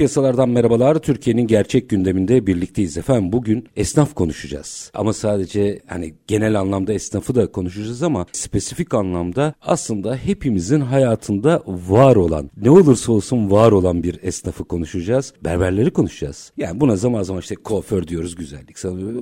Piyasalardan merhabalar. Türkiye'nin gerçek gündeminde birlikteyiz efendim. Bugün esnaf konuşacağız. Ama sadece hani genel anlamda esnafı da konuşacağız ama spesifik anlamda aslında hepimizin hayatında var olan, ne olursa olsun var olan bir esnafı konuşacağız. Berberleri konuşacağız. Yani buna zaman zaman işte kuaför diyoruz güzellik.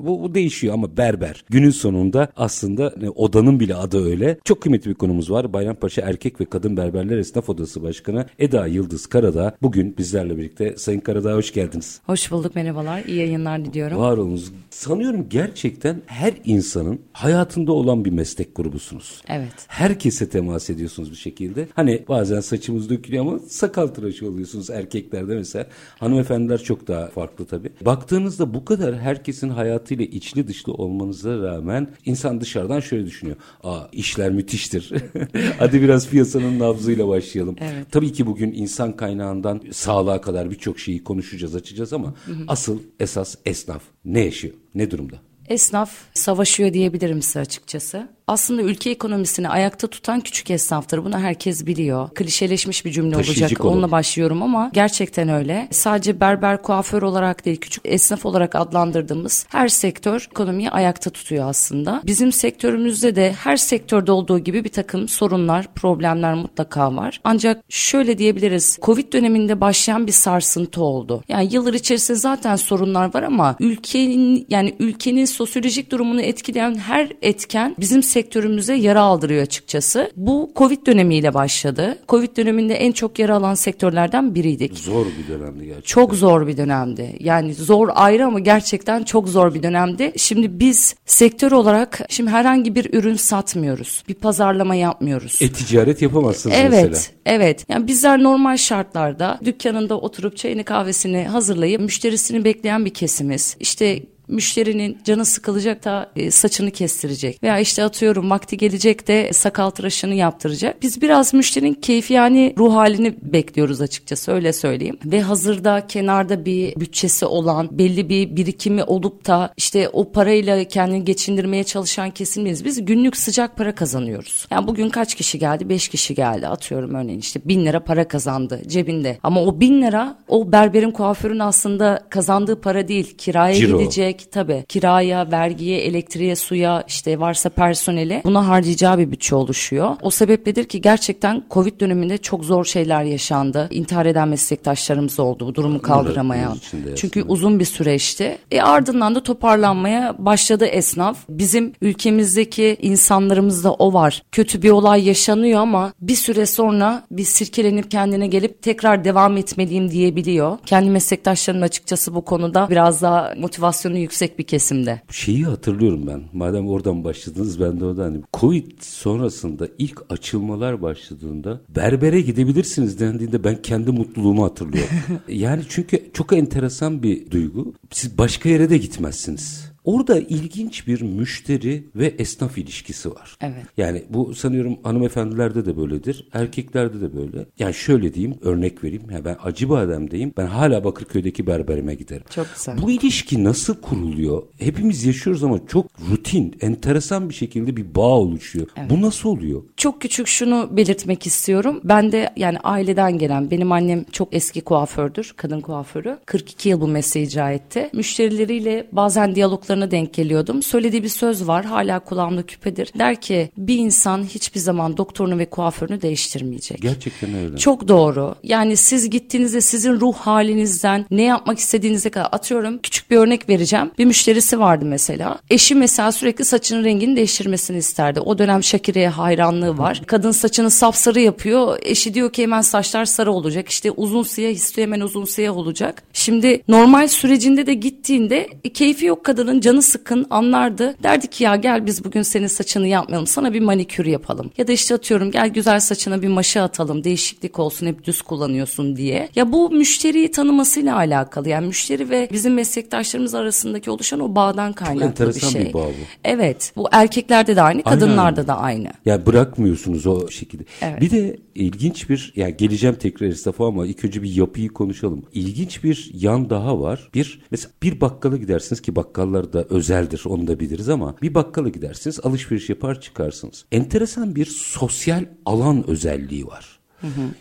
Bu, bu değişiyor ama berber. Günün sonunda aslında hani odanın bile adı öyle. Çok kıymetli bir konumuz var. Bayrampaşa Erkek ve Kadın Berberler Esnaf Odası Başkanı Eda Yıldız Karada bugün bizlerle birlikte. Sayın Karadağ hoş geldiniz. Hoş bulduk merhabalar. İyi yayınlar diliyorum. Var olunuz. Sanıyorum gerçekten her insanın hayatında olan bir meslek grubusunuz. Evet. Herkese temas ediyorsunuz bir şekilde. Hani bazen saçımız dökülüyor ama sakal tıraşı oluyorsunuz erkeklerde mesela. Hanımefendiler çok daha farklı tabii. Baktığınızda bu kadar herkesin hayatıyla içli dışlı olmanıza rağmen insan dışarıdan şöyle düşünüyor. Aa işler müthiştir. Hadi biraz piyasanın nabzıyla başlayalım. Evet. Tabii ki bugün insan kaynağından sağlığa kadar birçok şeyi konuşacağız, açacağız ama hı hı. asıl esas esnaf ne yaşıyor, ne durumda? Esnaf savaşıyor diyebilirim size açıkçası aslında ülke ekonomisini ayakta tutan küçük esnaftır. Bunu herkes biliyor. Klişeleşmiş bir cümle Taşıyıcı olacak. konu. Onunla başlıyorum ama gerçekten öyle. Sadece berber, kuaför olarak değil, küçük esnaf olarak adlandırdığımız her sektör ekonomiyi ayakta tutuyor aslında. Bizim sektörümüzde de her sektörde olduğu gibi bir takım sorunlar, problemler mutlaka var. Ancak şöyle diyebiliriz. Covid döneminde başlayan bir sarsıntı oldu. Yani yıllar içerisinde zaten sorunlar var ama ülkenin yani ülkenin sosyolojik durumunu etkileyen her etken bizim sektörümüze yara aldırıyor açıkçası. Bu Covid dönemiyle başladı. Covid döneminde en çok yara alan sektörlerden biriydik. Zor bir dönemdi gerçekten. Çok zor bir dönemdi. Yani zor ayrı ama gerçekten çok zor bir dönemdi. Şimdi biz sektör olarak şimdi herhangi bir ürün satmıyoruz. Bir pazarlama yapmıyoruz. E-ticaret yapamazsınız evet, mesela. Evet, evet. Yani bizler normal şartlarda dükkanında oturup çayını kahvesini hazırlayıp müşterisini bekleyen bir kesimiz. İşte müşterinin canı sıkılacak da e, saçını kestirecek veya işte atıyorum vakti gelecek de sakal tıraşını yaptıracak. Biz biraz müşterinin keyfi yani ruh halini bekliyoruz açıkçası öyle söyleyeyim. Ve hazırda kenarda bir bütçesi olan belli bir birikimi olup da işte o parayla kendini geçindirmeye çalışan kesimiz. Biz günlük sıcak para kazanıyoruz. Yani bugün kaç kişi geldi? Beş kişi geldi atıyorum örneğin işte bin lira para kazandı cebinde. Ama o bin lira o berberin kuaförün aslında kazandığı para değil kiraya Ciro. gidecek gelecek tabi kiraya, vergiye, elektriğe, suya işte varsa personele buna harcayacağı bir bütçe oluşuyor. O sebepledir ki gerçekten Covid döneminde çok zor şeyler yaşandı. İntihar eden meslektaşlarımız oldu bu durumu kaldıramayan. Çünkü uzun bir süreçti. E ardından da toparlanmaya başladı esnaf. Bizim ülkemizdeki insanlarımızda o var. Kötü bir olay yaşanıyor ama bir süre sonra bir sirkelenip kendine gelip tekrar devam etmeliyim diyebiliyor. Kendi meslektaşlarım açıkçası bu konuda biraz daha motivasyonu yüksek bir kesimde. Şeyi hatırlıyorum ben. Madem oradan başladınız ben de oradan. Hani Covid sonrasında ilk açılmalar başladığında berbere gidebilirsiniz dendiğinde ben kendi mutluluğumu hatırlıyorum. yani çünkü çok enteresan bir duygu. Siz başka yere de gitmezsiniz. Orada ilginç bir müşteri ve esnaf ilişkisi var. Evet. Yani bu sanıyorum hanımefendilerde de böyledir. Erkeklerde de böyle. Yani şöyle diyeyim örnek vereyim. Ya ben Acıbadem'deyim. Ben hala Bakırköy'deki berberime giderim. Çok güzel. Bu ilişki nasıl kuruluyor? Hepimiz yaşıyoruz ama çok rutin, enteresan bir şekilde bir bağ oluşuyor. Evet. Bu nasıl oluyor? Çok küçük şunu belirtmek istiyorum. Ben de yani aileden gelen benim annem çok eski kuafördür. Kadın kuaförü. 42 yıl bu mesleği icra etti. Müşterileriyle bazen diyaloglarını konuşmalarına denk geliyordum. Söylediği bir söz var hala kulağımda küpedir. Der ki bir insan hiçbir zaman doktorunu ve kuaförünü değiştirmeyecek. Gerçekten öyle. Çok doğru. Yani siz gittiğinizde sizin ruh halinizden ne yapmak istediğinize kadar atıyorum küçük bir örnek vereceğim. Bir müşterisi vardı mesela. Eşi mesela sürekli saçının rengini değiştirmesini isterdi. O dönem Şakire'ye hayranlığı var. Kadın saçını sapsarı yapıyor. Eşi diyor ki hemen saçlar sarı olacak. İşte uzun siyah istiyor hemen uzun siyah olacak. Şimdi normal sürecinde de gittiğinde keyfi yok kadının canı sıkın anlardı. Derdi ki ya gel biz bugün senin saçını yapmayalım. Sana bir manikür yapalım. Ya da işte atıyorum gel güzel saçına bir maşa atalım. Değişiklik olsun hep düz kullanıyorsun diye. Ya bu müşteriyi tanımasıyla alakalı. Yani müşteri ve bizim meslektaşlarımız arasındaki oluşan o bağdan kaynaklı bir şey. bir bağ bu. Evet. Bu erkeklerde de aynı, kadınlarda da aynı. Ya bırakmıyorsunuz o şekilde. Evet. Bir de ilginç bir ya geleceğim tekrar esnafa ama ilk önce bir yapıyı konuşalım. İlginç bir yan daha var. Bir mesela bir bakkala gidersiniz ki bakkallar da özeldir onu da biliriz ama bir bakkala gidersiniz alışveriş yapar çıkarsınız. Enteresan bir sosyal alan özelliği var.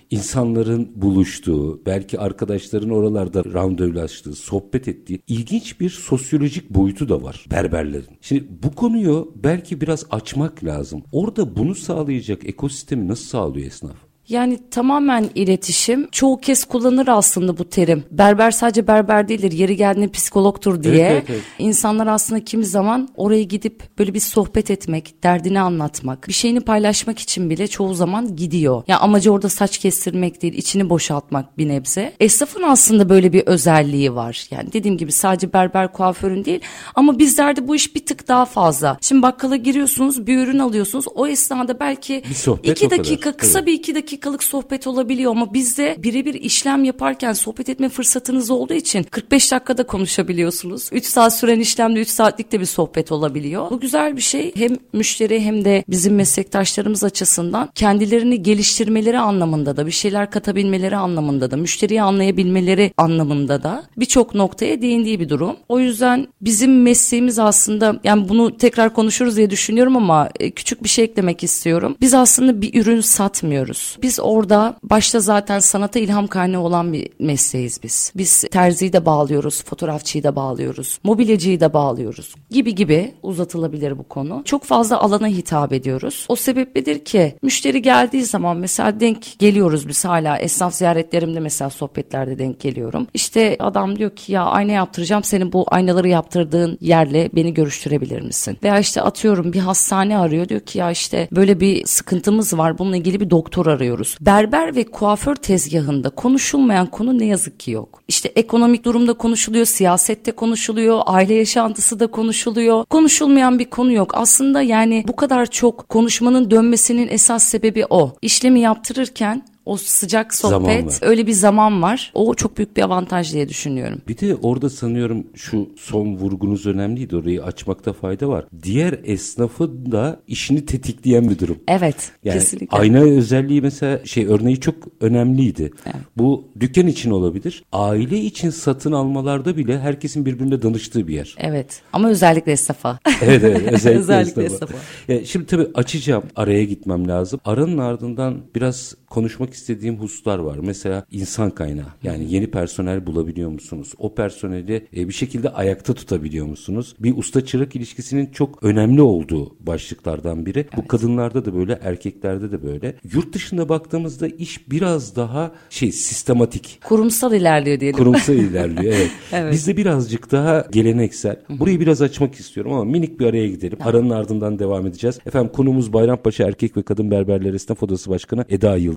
İnsanların buluştuğu, belki arkadaşların oralarda randevulaştığı, sohbet ettiği ilginç bir sosyolojik boyutu da var berberlerin. Şimdi bu konuyu belki biraz açmak lazım. Orada bunu sağlayacak ekosistemi nasıl sağlıyor esnaf? Yani tamamen iletişim. Çoğu kez kullanır aslında bu terim. Berber sadece berber değildir. Yeri geldiğinde psikologtur diye. Evet, evet, evet. İnsanlar aslında kimi zaman oraya gidip böyle bir sohbet etmek, derdini anlatmak, bir şeyini paylaşmak için bile çoğu zaman gidiyor. Ya amacı orada saç kestirmek değil, içini boşaltmak bir nebze. Esnafın aslında böyle bir özelliği var. Yani dediğim gibi sadece berber kuaförün değil ama bizlerde bu iş bir tık daha fazla. Şimdi bakkala giriyorsunuz, bir ürün alıyorsunuz. O esnada belki Bir sohbet iki o kadar. dakika kısa Evet. bir iki dakikalık sohbet olabiliyor ama bizde birebir işlem yaparken sohbet etme fırsatınız olduğu için 45 dakikada konuşabiliyorsunuz. 3 saat süren işlemde 3 saatlik de bir sohbet olabiliyor. Bu güzel bir şey. Hem müşteri hem de bizim meslektaşlarımız açısından kendilerini geliştirmeleri anlamında da bir şeyler katabilmeleri anlamında da müşteriyi anlayabilmeleri anlamında da birçok noktaya değindiği bir durum. O yüzden bizim mesleğimiz aslında yani bunu tekrar konuşuruz diye düşünüyorum ama e, küçük bir şey eklemek istiyorum. Biz aslında bir ürün satmıyoruz. Biz orada başta zaten sanata ilham kaynağı olan bir mesleğiz biz. Biz terziyi de bağlıyoruz, fotoğrafçıyı da bağlıyoruz, mobilyacıyı da bağlıyoruz gibi gibi uzatılabilir bu konu. Çok fazla alana hitap ediyoruz. O sebepledir ki müşteri geldiği zaman mesela denk geliyoruz biz hala esnaf ziyaretlerimde mesela sohbetlerde denk geliyorum. İşte adam diyor ki ya ayna yaptıracağım senin bu aynaları yaptırdığın yerle beni görüştürebilir misin? Veya işte atıyorum bir hastane arıyor diyor ki ya işte böyle bir sıkıntımız var bununla ilgili bir doktor arıyoruz. Berber ve kuaför tezgahında konuşulmayan konu ne yazık ki yok. İşte ekonomik durumda konuşuluyor, siyasette konuşuluyor, aile yaşantısı da konuşuluyor. Konuşulmayan bir konu yok. Aslında yani bu kadar çok konuşmanın dönmesinin esas sebebi o. İşlemi yaptırırken o sıcak sohbet öyle bir zaman var. O çok büyük bir avantaj diye düşünüyorum. Bir de orada sanıyorum şu son vurgunuz önemliydi orayı açmakta fayda var. Diğer esnafın da işini tetikleyen bir durum. Evet, Yani kesinlikle. ayna özelliği mesela şey örneği çok önemliydi. Bu dükkan için olabilir. Aile için satın almalarda bile herkesin birbirine danıştığı bir yer. Evet ama özellikle esnafa. Evet evet özellikle, Özellikle esnafa. esnafa. Ya şimdi tabii açacağım araya gitmem lazım. Aranın ardından biraz konuşmak istediğim hususlar var. Mesela insan kaynağı yani yeni personel bulabiliyor musunuz? O personeli e, bir şekilde ayakta tutabiliyor musunuz? Bir usta çırak ilişkisinin çok önemli olduğu başlıklardan biri. Bu kadınlarda da böyle erkeklerde de böyle. Yurt dışında baktığımızda iş biraz daha şey sistematik. Kurumsal ilerliyor diyelim. Kurumsal ilerliyor evet. Evet. Bizde birazcık daha geleneksel. Burayı biraz açmak istiyorum ama minik bir araya gidelim. Aranın ardından devam edeceğiz. Efendim konumuz Bayrampaşa Erkek ve Kadın Berberler Esnaf Odası Başkanı Eda Yıldız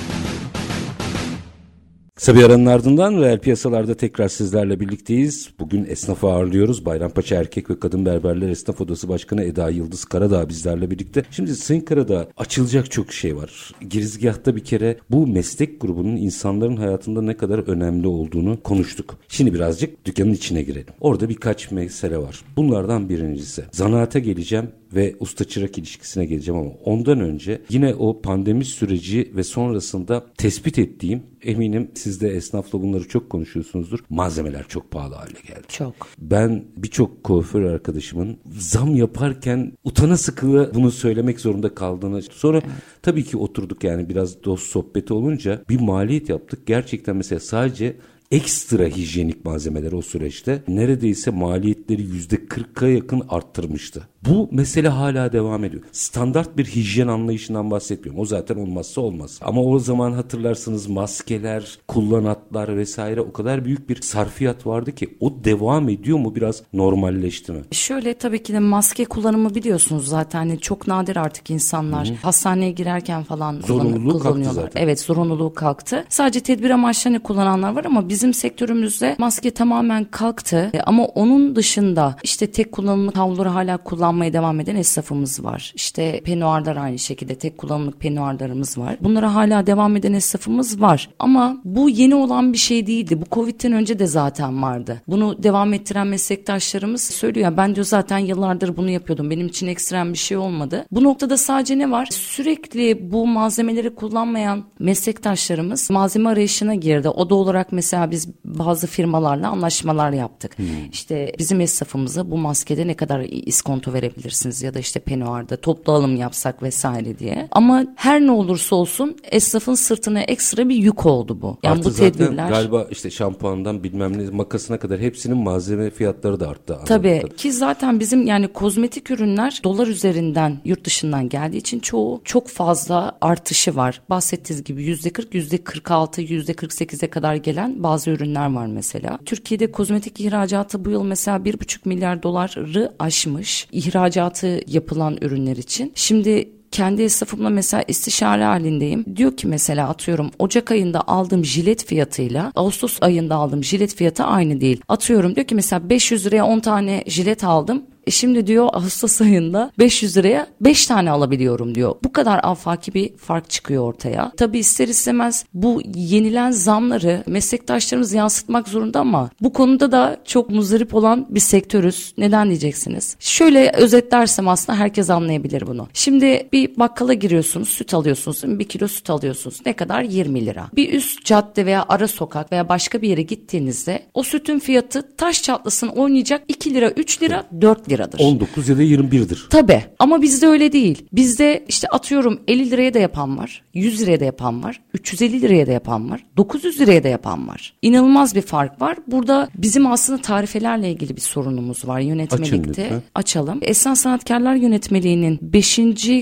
Kısa bir aranın ardından reel piyasalarda tekrar sizlerle birlikteyiz. Bugün esnafı ağırlıyoruz. Bayrampaşa Erkek ve Kadın Berberler Esnaf Odası Başkanı Eda Yıldız Karadağ bizlerle birlikte. Şimdi Sayın Karadağ açılacak çok şey var. Girizgahta bir kere bu meslek grubunun insanların hayatında ne kadar önemli olduğunu konuştuk. Şimdi birazcık dükkanın içine girelim. Orada birkaç mesele var. Bunlardan birincisi. Zanaate geleceğim. Ve usta çırak ilişkisine geleceğim ama ondan önce yine o pandemi süreci ve sonrasında tespit ettiğim eminim siz de esnafla bunları çok konuşuyorsunuzdur. Malzemeler çok pahalı hale geldi. Çok. Ben birçok kuaför arkadaşımın zam yaparken utana sıkıla bunu söylemek zorunda kaldığını sonra tabii ki oturduk yani biraz dost sohbeti olunca bir maliyet yaptık. Gerçekten mesela sadece ekstra hijyenik malzemeler o süreçte neredeyse maliyetleri yüzde kırka yakın arttırmıştı. Bu mesele hala devam ediyor. Standart bir hijyen anlayışından bahsetmiyorum. O zaten olmazsa olmaz. Ama o zaman hatırlarsınız maskeler, kullanatlar vesaire o kadar büyük bir sarfiyat vardı ki o devam ediyor mu biraz normalleşti mi? Şöyle tabii ki de maske kullanımı biliyorsunuz zaten hani çok nadir artık insanlar Hı-hı. hastaneye girerken falan zorunluluğu kalktı zaten. Evet zorunluluğu kalktı. Sadece tedbir amaçlı hani kullananlar var ama bizim sektörümüzde maske tamamen kalktı. E, ama onun dışında işte tek kullanımlık havluları hala kullanmaya devam eden esnafımız var. İşte penuarlar aynı şekilde tek kullanımlık penuarlarımız var. Bunlara hala devam eden esnafımız var. Ama bu yeni olan bir şey değildi. Bu Covid'den önce de zaten vardı. Bunu devam ettiren meslektaşlarımız söylüyor. Ben diyor zaten yıllardır bunu yapıyordum. Benim için ekstrem bir şey olmadı. Bu noktada sadece ne var? Sürekli bu malzemeleri kullanmayan meslektaşlarımız malzeme arayışına girdi. O da olarak mesela biz bazı firmalarla anlaşmalar yaptık. Hmm. İşte bizim esnafımıza bu maskede ne kadar iskonto verebilirsiniz ya da işte penuarda toplu alım yapsak vesaire diye. Ama her ne olursa olsun esnafın sırtına ekstra bir yük oldu bu. Yani Artı bu tedbirler. galiba işte şampuandan bilmem ne makasına kadar hepsinin malzeme fiyatları da arttı. Tabii ki zaten bizim yani kozmetik ürünler dolar üzerinden yurt dışından geldiği için çoğu çok fazla artışı var. Bahsettiğiniz gibi yüzde 40, yüzde 46, yüzde 48'e kadar gelen bazı ürünler var mesela. Türkiye'de kozmetik ihracatı bu yıl mesela 1,5 milyar doları aşmış. İhracatı yapılan ürünler için. Şimdi kendi esnafımla mesela istişare halindeyim. Diyor ki mesela atıyorum Ocak ayında aldığım jilet fiyatıyla Ağustos ayında aldığım jilet fiyatı aynı değil. Atıyorum diyor ki mesela 500 liraya 10 tane jilet aldım. E şimdi diyor Ağustos ayında 500 liraya 5 tane alabiliyorum diyor. Bu kadar afaki bir fark çıkıyor ortaya. Tabi ister istemez bu yenilen zamları meslektaşlarımız yansıtmak zorunda ama bu konuda da çok muzdarip olan bir sektörüz. Neden diyeceksiniz? Şöyle özetlersem aslında herkes anlayabilir bunu. Şimdi bir bakkala giriyorsunuz süt alıyorsunuz. Bir kilo süt alıyorsunuz. Ne kadar? 20 lira. Bir üst cadde veya ara sokak veya başka bir yere gittiğinizde o sütün fiyatı taş çatlasın oynayacak 2 lira 3 lira 4 liradır. 19 ya da 21'dir. Tabii ama bizde öyle değil. Bizde işte atıyorum 50 liraya da yapan var, 100 liraya da yapan var, 350 liraya da yapan var, 900 liraya da yapan var. İnanılmaz bir fark var. Burada bizim aslında tarifelerle ilgili bir sorunumuz var yönetmelikte. Açın Açalım. Esnaf Sanatkarlar Yönetmeliğinin 5.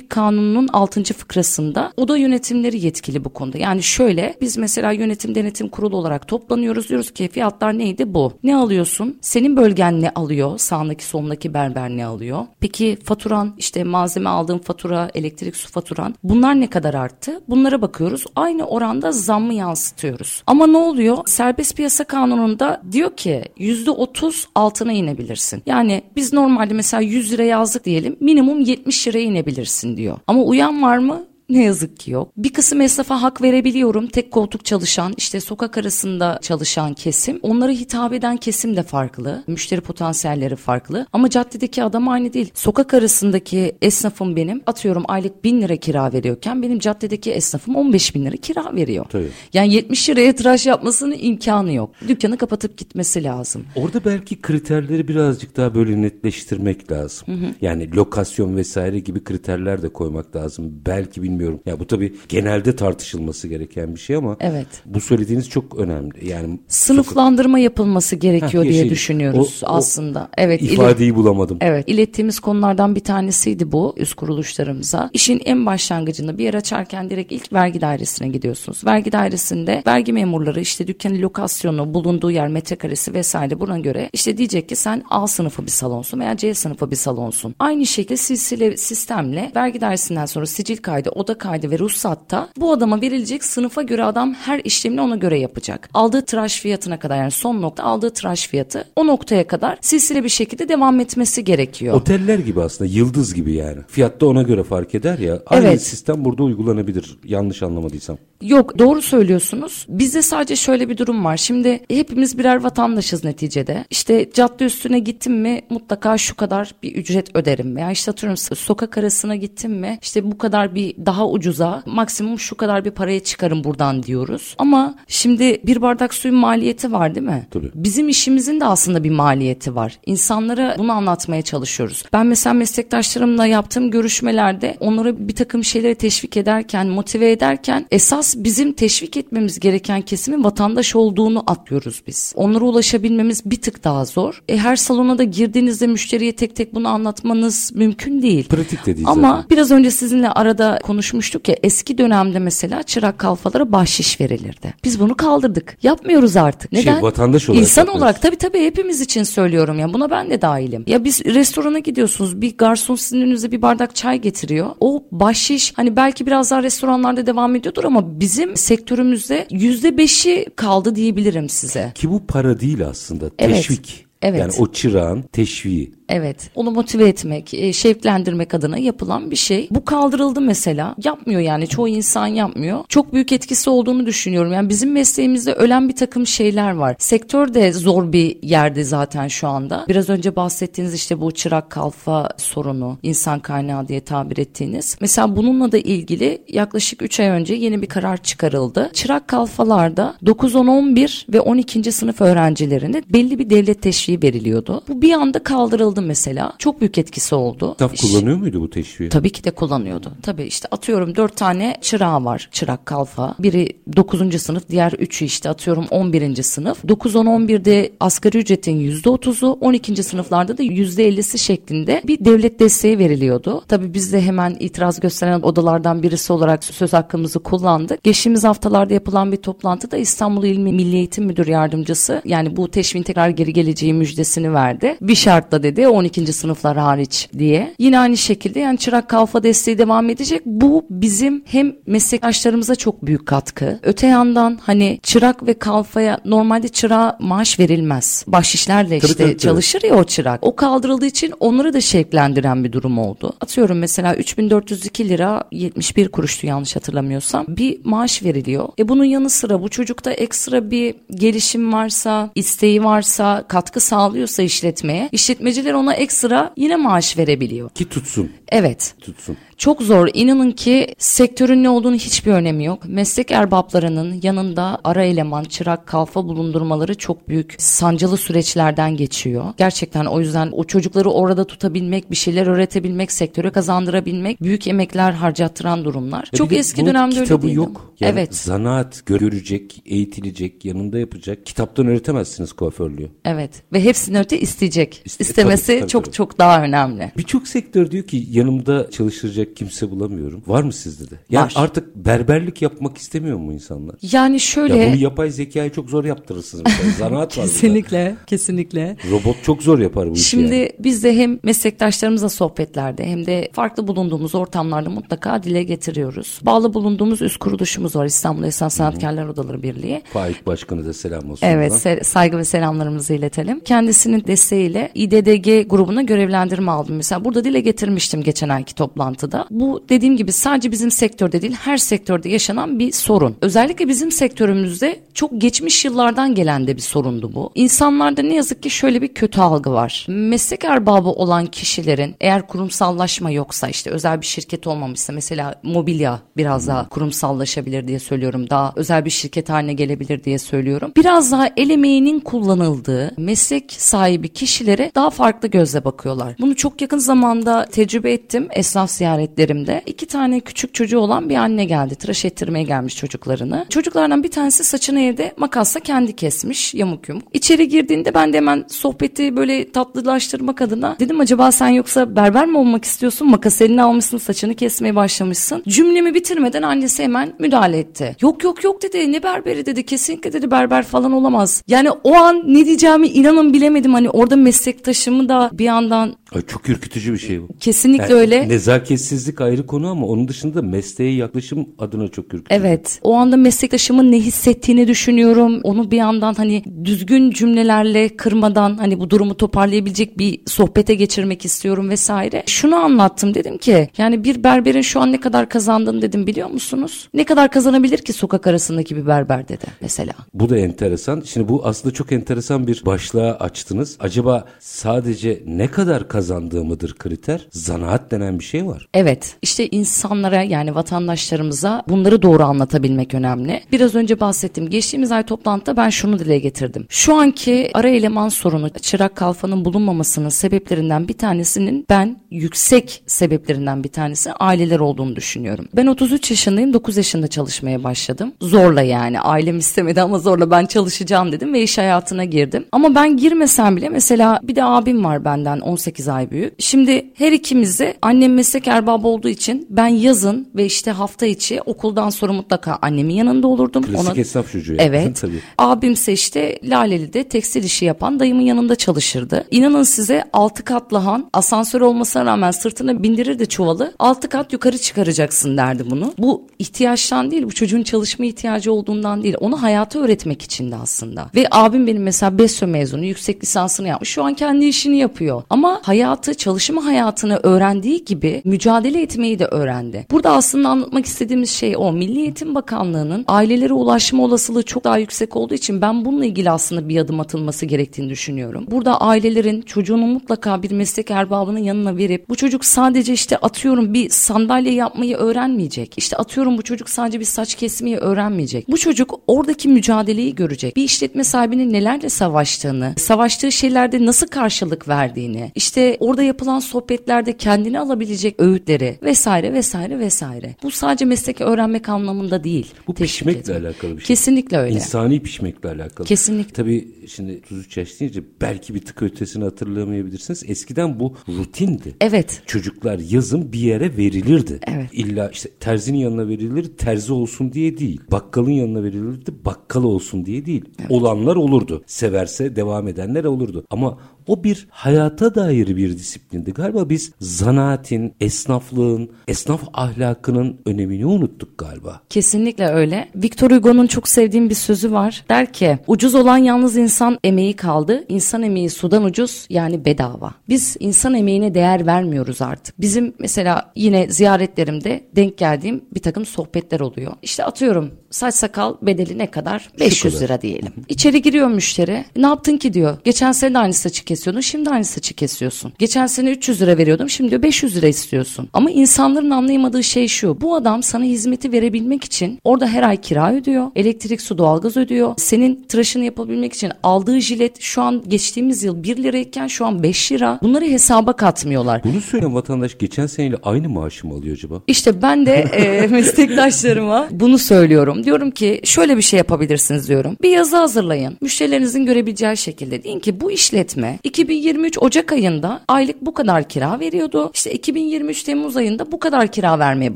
kanununun 6. fıkrasında oda yönetimleri yetkili bu konuda. Yani şöyle biz mesela yönetim denetim kurulu olarak toplanıyoruz diyoruz ki fiyatlar neydi bu? Ne alıyorsun? Senin bölgen ne alıyor? Sağındaki solundaki berber ne alıyor? Peki faturan işte malzeme aldığın fatura, elektrik su faturan bunlar ne kadar arttı? Bunlara bakıyoruz. Aynı oranda zammı yansıtıyoruz. Ama ne oluyor? Serbest piyasa kanununda diyor ki yüzde otuz altına inebilirsin. Yani biz normalde mesela 100 lira yazdık diyelim minimum 70 liraya inebilirsin diyor. Ama uyan var mı? Ne yazık ki yok. Bir kısım esnafa hak verebiliyorum. Tek koltuk çalışan, işte sokak arasında çalışan kesim. Onlara hitap eden kesim de farklı. Müşteri potansiyelleri farklı. Ama caddedeki adam aynı değil. Sokak arasındaki esnafım benim atıyorum aylık bin lira kira veriyorken benim caddedeki esnafım 15 bin lira kira veriyor. Tabii. Yani 70 liraya tıraş yapmasının imkanı yok. Dükkanı kapatıp gitmesi lazım. Orada belki kriterleri birazcık daha böyle netleştirmek lazım. Hı hı. Yani lokasyon vesaire gibi kriterler de koymak lazım. Belki bilmiyorum bilmiyorum. Ya bu tabii genelde tartışılması gereken bir şey ama evet. bu söylediğiniz çok önemli. Yani sınıflandırma çok... yapılması gerekiyor Heh, diye şey, düşünüyoruz o, aslında. O evet. ifadeyi bulamadım. Evet. ilettiğimiz konulardan bir tanesiydi bu üst kuruluşlarımıza. İşin en başlangıcında bir yer açarken direkt ilk vergi dairesine gidiyorsunuz. Vergi dairesinde vergi memurları işte dükkanın lokasyonu, bulunduğu yer, metrekaresi vesaire buna göre işte diyecek ki sen A sınıfı bir salonsun veya C sınıfı bir salonsun. Aynı şekilde silsile sistemle vergi dairesinden sonra sicil kaydı, oda oda kaydı ve ruhsatta bu adama verilecek sınıfa göre adam her işlemini ona göre yapacak. Aldığı tıraş fiyatına kadar yani son nokta aldığı tıraş fiyatı o noktaya kadar silsile bir şekilde devam etmesi gerekiyor. Oteller gibi aslında yıldız gibi yani. Fiyatta ona göre fark eder ya. Aynı Evet. sistem burada uygulanabilir. Yanlış anlamadıysam. Yok doğru söylüyorsunuz. Bizde sadece şöyle bir durum var. Şimdi hepimiz birer vatandaşız neticede. İşte cadde üstüne gittim mi mutlaka şu kadar bir ücret öderim. Veya işte atıyorum sokak arasına gittim mi işte bu kadar bir daha ucuza maksimum şu kadar bir paraya çıkarım buradan diyoruz. Ama şimdi bir bardak suyun maliyeti var değil mi? Tabii. Bizim işimizin de aslında bir maliyeti var. İnsanlara bunu anlatmaya çalışıyoruz. Ben mesela meslektaşlarımla yaptığım görüşmelerde onlara bir takım şeyleri teşvik ederken, motive ederken esas bizim teşvik etmemiz gereken kesimin vatandaş olduğunu atlıyoruz biz. Onlara ulaşabilmemiz bir tık daha zor. E, her salona da girdiğinizde müşteriye tek tek bunu anlatmanız mümkün değil. Pratik de değil Ama zaten. biraz önce sizinle arada konuşmuştuk ya eski dönemde mesela çırak kalfalara bahşiş verilirdi. Biz bunu kaldırdık. Yapmıyoruz artık. Şey, Neden? vatandaş olarak İnsan yapıyoruz. olarak tabii tabii hepimiz için söylüyorum ya buna ben de dahilim. Ya biz restorana gidiyorsunuz bir garson sizin önünüze bir bardak çay getiriyor. O bahşiş hani belki biraz daha restoranlarda devam ediyordur ama bizim sektörümüzde yüzde beşi kaldı diyebilirim size. Ki bu para değil aslında. Evet. Teşvik. Evet. Yani o çırağın teşviği. Evet. Onu motive etmek, e, şevklendirmek adına yapılan bir şey. Bu kaldırıldı mesela. Yapmıyor yani. Çoğu insan yapmıyor. Çok büyük etkisi olduğunu düşünüyorum. Yani bizim mesleğimizde ölen bir takım şeyler var. Sektör de zor bir yerde zaten şu anda. Biraz önce bahsettiğiniz işte bu çırak kalfa sorunu, insan kaynağı diye tabir ettiğiniz. Mesela bununla da ilgili yaklaşık 3 ay önce yeni bir karar çıkarıldı. Çırak kalfalarda 9, 10, 11 ve 12. sınıf öğrencilerine belli bir devlet teşviği veriliyordu. Bu bir anda kaldırıldı mesela. Çok büyük etkisi oldu. Saf kullanıyor muydu bu teşviği? Tabii ki de kullanıyordu. Tabii işte atıyorum dört tane çırağı var. Çırak kalfa. Biri 9. sınıf, diğer üçü işte atıyorum 11. sınıf. 9 10 11'de asgari ücretin %30'u, 12. sınıflarda da %50'si şeklinde bir devlet desteği veriliyordu. Tabii biz de hemen itiraz gösteren odalardan birisi olarak söz hakkımızı kullandık. Geçtiğimiz haftalarda yapılan bir toplantıda İstanbul İl Milli Eğitim Müdür Yardımcısı yani bu teşviğin tekrar geri geleceği müjdesini verdi. Bir şartla dedi 12. sınıflar hariç diye. Yine aynı şekilde yani çırak kalfa desteği devam edecek. Bu bizim hem meslektaşlarımıza çok büyük katkı. Öte yandan hani çırak ve kalfaya normalde çırağa maaş verilmez. Bahşişlerle Tabii, işte tabii, tabii. çalışır ya o çırak. O kaldırıldığı için onları da şevklendiren bir durum oldu. Atıyorum mesela 3402 lira 71 kuruştu yanlış hatırlamıyorsam. Bir maaş veriliyor. E bunun yanı sıra bu çocukta ekstra bir gelişim varsa, isteği varsa, katkı sağlıyorsa işletmeye, işletmeciler ona ekstra yine maaş verebiliyor. Ki tutsun. Evet. Tutsun. Çok zor. İnanın ki sektörün ne olduğunu hiçbir önemi yok. Meslek erbaplarının yanında ara eleman, çırak, kalfa bulundurmaları çok büyük sancılı süreçlerden geçiyor. Gerçekten o yüzden o çocukları orada tutabilmek, bir şeyler öğretebilmek, sektöre kazandırabilmek büyük emekler harcattıran durumlar. Ya çok bir de eski dönemde öyle kitabı değildi. yok. Yani evet. Zanaat görecek, eğitilecek, yanında yapacak. Kitaptan öğretemezsiniz kuaförlüğü. Evet. Ve hepsini öte isteyecek. İste- İstemesi tabii, tabii, çok tabii. çok daha önemli. Birçok sektör diyor ki yanımda çalıştıracak kimse bulamıyorum. Var mı sizde de? Yani Var. artık berberlik yapmak istemiyor mu insanlar? Yani şöyle Ya bunu yapay zekayı çok zor yaptırırsınız. Zanaat var kesinlikle kesinlikle. Robot çok zor yapar bu işi Şimdi yani. biz de hem meslektaşlarımızla sohbetlerde hem de farklı bulunduğumuz ortamlarda mutlaka dile getiriyoruz. Bağlı bulunduğumuz üst kuruluşumuz var İstanbul Esnaf Sanatkarlar Odaları Birliği. Faik Başkanı da selam olsun. Evet se- saygı ve selamlarımızı iletelim. Kendisinin desteğiyle İDDG grubuna görevlendirme aldım. Mesela burada dile getirmiştim geçen ayki toplantıda. Bu dediğim gibi sadece bizim sektörde değil her sektörde yaşanan bir sorun. Özellikle bizim sektörümüzde çok geçmiş yıllardan gelen de bir sorundu bu. İnsanlarda ne yazık ki şöyle bir kötü algı var. Meslek erbabı olan kişilerin eğer kurumsallaşma yoksa işte özel bir şirket olmamışsa mesela mobilya biraz daha kurumsallaşabilir diye söylüyorum. Daha özel bir şirket haline gelebilir diye söylüyorum. Biraz daha el emeğinin kullanıldığı meslek sahibi kişilere daha farklı gözle bakıyorlar. Bunu çok yakın zamanda tecrübe ettim esnaf ziyaretlerimde. İki tane küçük çocuğu olan bir anne geldi. Tıraş ettirmeye gelmiş çocuklarını. Çocuklardan bir tanesi saçını evde makasla kendi kesmiş yamuk yumuk. İçeri girdiğinde ben de hemen sohbeti böyle tatlılaştırmak adına dedim acaba sen yoksa berber mi olmak istiyorsun? Makas eline almışsın saçını kesmeye başlamışsın. Cümlemi bitirmeden annesi hemen müdahale etti. Yok yok yok dedi ne berberi dedi kesinlikle dedi berber falan olamaz. Yani o an ne diyeceğimi inanın bilemedim. Hani orada meslektaşımı da bir yandan Ay, çok ürkütücü bir şey bu. kesinlikle Yani öyle. Nezaketsiz sessizlik ayrı konu ama onun dışında mesleğe yaklaşım adına çok ürkütücü. Evet. O anda meslektaşımın ne hissettiğini düşünüyorum. Onu bir yandan hani düzgün cümlelerle kırmadan hani bu durumu toparlayabilecek bir sohbete geçirmek istiyorum vesaire. Şunu anlattım dedim ki yani bir berberin şu an ne kadar kazandığını dedim biliyor musunuz? Ne kadar kazanabilir ki sokak arasındaki bir berber dedi mesela. Bu da enteresan. Şimdi bu aslında çok enteresan bir başlığa açtınız. Acaba sadece ne kadar kazandığı mıdır kriter? Zanaat denen bir şey var. Evet işte insanlara yani vatandaşlarımıza bunları doğru anlatabilmek önemli. Biraz önce bahsettim. Geçtiğimiz ay toplantıda ben şunu dile getirdim. Şu anki ara eleman sorunu çırak kalfanın bulunmamasının sebeplerinden bir tanesinin ben yüksek sebeplerinden bir tanesi aileler olduğunu düşünüyorum. Ben 33 yaşındayım 9 yaşında çalışmaya başladım. Zorla yani ailem istemedi ama zorla ben çalışacağım dedim ve iş hayatına girdim. Ama ben girmesem bile mesela bir de abim var benden 18 ay büyük. Şimdi her ikimizi annem meslek erbabı olduğu için ben yazın ve işte hafta içi okuldan sonra mutlaka annemin yanında olurdum. Klasik Ona- esnaf çocuğu. Evet. Tabii. Abimse işte Laleli'de tekstil işi yapan dayımın yanında çalışırdı. İnanın size altı katlı han asansör olmasına rağmen sırtına bindirirdi çuvalı. Altı kat yukarı çıkaracaksın derdi bunu. Bu ihtiyaçtan değil bu çocuğun çalışma ihtiyacı olduğundan değil. Onu hayata öğretmek içindi aslında. Ve abim benim mesela BESÖ mezunu yüksek lisansını yapmış. Şu an kendi işini yapıyor. Ama hayatı çalışma hayatını öğrendiği gibi mücadele etmeyi de öğrendi. Burada aslında anlatmak istediğimiz şey o. Milli Eğitim Bakanlığı'nın ailelere ulaşma olasılığı çok daha yüksek olduğu için ben bununla ilgili aslında bir adım atılması gerektiğini düşünüyorum. Burada ailelerin çocuğunu mutlaka bir meslek erbabının yanına verip bu çocuk sadece işte atıyorum bir sandalye yapmayı öğrenmeyecek. İşte atıyorum bu çocuk sadece bir saç kesmeyi öğrenmeyecek. Bu çocuk oradaki mücadeleyi görecek. Bir işletme sahibinin nelerle savaştığını, savaştığı şeylerde nasıl karşılık verdiğini, işte orada yapılan sohbetlerde kendini alabilecek öğütleri vesaire vesaire vesaire. Bu sadece meslek öğrenmek anlamında değil. Bu pişmekle etmek. alakalı bir şey. Kesinlikle öyle. İnsani pişmekle alakalı. Kesinlikle. Tabii şimdi 33 yaş deyince belki bir tık ötesini hatırlamayabilirsiniz. Eskiden bu rutindi. Evet. Çocuklar yazın bir yere verilirdi. Evet. İlla işte terzinin yanına verilir, terzi olsun diye değil. Bakkalın yanına verilirdi, bakkal olsun diye değil. Olanlar olurdu. Severse devam edenler olurdu. Ama o bir hayata dair bir disiplindi. Galiba biz zanaatin, esnaflığın, esnaf ahlakının önemini unuttuk galiba. Kesinlikle öyle. Victor Hugo'nun çok sevdiğim bir sözü var. Der ki ucuz olan yalnız insan emeği kaldı. İnsan emeği sudan ucuz yani bedava. Biz insan emeğine değer vermiyoruz artık. Bizim mesela yine ziyaretlerimde denk geldiğim bir takım sohbetler oluyor. İşte atıyorum saç sakal bedeli ne kadar? 500 kadar. lira diyelim. İçeri giriyor müşteri. Ne yaptın ki diyor. Geçen sene de aynı saçı kesiyordun şimdi aynı saçı kesiyorsun. Geçen sene 300 lira veriyordum şimdi diyor 500 lira istiyorsun. Ama insanların anlayamadığı şey şu. Bu adam sana hizmeti verebilmek için orada her ay kira ödüyor. Elektrik, su, doğalgaz ödüyor. Senin tıraşını yapabilmek için aldığı jilet şu an geçtiğimiz yıl 1 lirayken şu an 5 lira. Bunları hesaba katmıyorlar. Bunu söyleyen vatandaş geçen seneyle aynı maaşı mı alıyor acaba? İşte ben de e, meslektaşlarıma bunu söylüyorum. Diyorum ki şöyle bir şey yapabilirsiniz diyorum. Bir yazı hazırlayın. Müşterilerinizin görebileceği şekilde. Deyin ki bu işletme 2023 Ocak ayında aylık bu kadar kira veriyordu. İşte 2023 Temmuz ayında bu kadar kira vermeye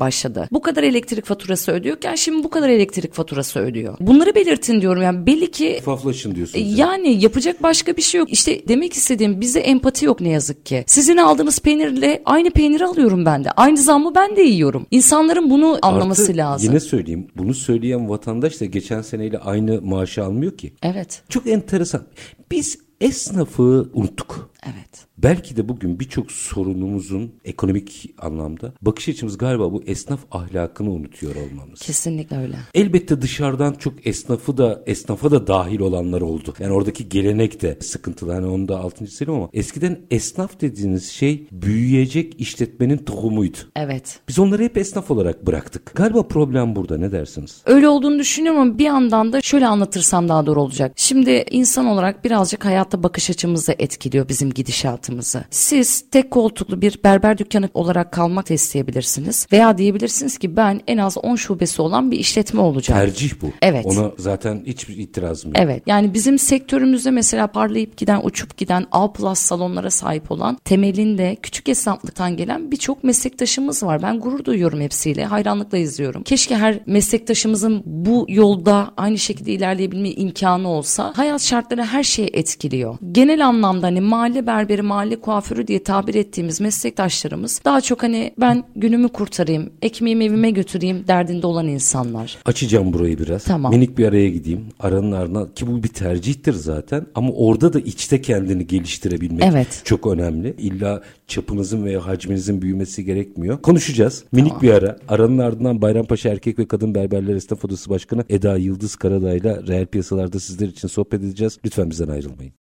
başladı. Bu kadar elektrik faturası ödüyorken şimdi bu kadar elektrik faturası ödüyor. Bunları belirtin diyorum. Yani belli ki Şeffaflaşın diyorsunuz. Yani yapacak başka bir şey yok. İşte demek istediğim bize empati yok ne yazık ki. Sizin aldığınız peynirle aynı peyniri alıyorum ben de. Aynı zammı ben de yiyorum. İnsanların bunu anlaması Artı lazım. Yine söyleyeyim. Bunu söyleyen vatandaş da geçen seneyle aynı maaşı almıyor ki. Evet. Çok enteresan. Biz esnafı unuttuk. Evet. Belki de bugün birçok sorunumuzun ekonomik anlamda bakış açımız galiba bu esnaf ahlakını unutuyor olmamız. Kesinlikle öyle. Elbette dışarıdan çok esnafı da esnafa da dahil olanlar oldu. Yani oradaki gelenek de sıkıntılı. Hani onu da altıncı söyleyeyim ama eskiden esnaf dediğiniz şey büyüyecek işletmenin tohumuydu. Evet. Biz onları hep esnaf olarak bıraktık. Galiba problem burada ne dersiniz? Öyle olduğunu düşünüyorum ama bir yandan da şöyle anlatırsam daha doğru olacak. Şimdi insan olarak birazcık hayatta bakış açımızı etkiliyor bizim gidişatımızı. Siz tek koltuklu bir berber dükkanı olarak kalmak da isteyebilirsiniz. Veya diyebilirsiniz ki ben en az 10 şubesi olan bir işletme olacağım. Tercih bu. Evet. Ona zaten hiçbir itirazım yok. Evet yani bizim sektörümüzde mesela parlayıp giden uçup giden A plus salonlara sahip olan temelinde küçük esnaflıktan gelen birçok meslektaşımız var. Ben gurur duyuyorum hepsiyle hayranlıkla izliyorum. Keşke her meslektaşımızın bu yolda aynı şekilde ilerleyebilme imkanı olsa hayat şartları her şeyi etkiliyor. Genel anlamda hani mahalle mahalle berberi, mahalle kuaförü diye tabir ettiğimiz meslektaşlarımız daha çok hani ben günümü kurtarayım, ekmeğimi evime götüreyim derdinde olan insanlar. Açacağım burayı biraz. Tamam. Minik bir araya gideyim. Aranın ardına ki bu bir tercihtir zaten ama orada da içte kendini geliştirebilmek Evet. çok önemli. İlla çapınızın veya hacminizin büyümesi gerekmiyor. Konuşacağız. Minik bir ara. Aranın ardından Bayrampaşa Erkek ve Kadın Berberler Esnaf Odası Başkanı Eda Yıldız Karadağ'yla reel piyasalarda sizler için sohbet edeceğiz. Lütfen bizden ayrılmayın.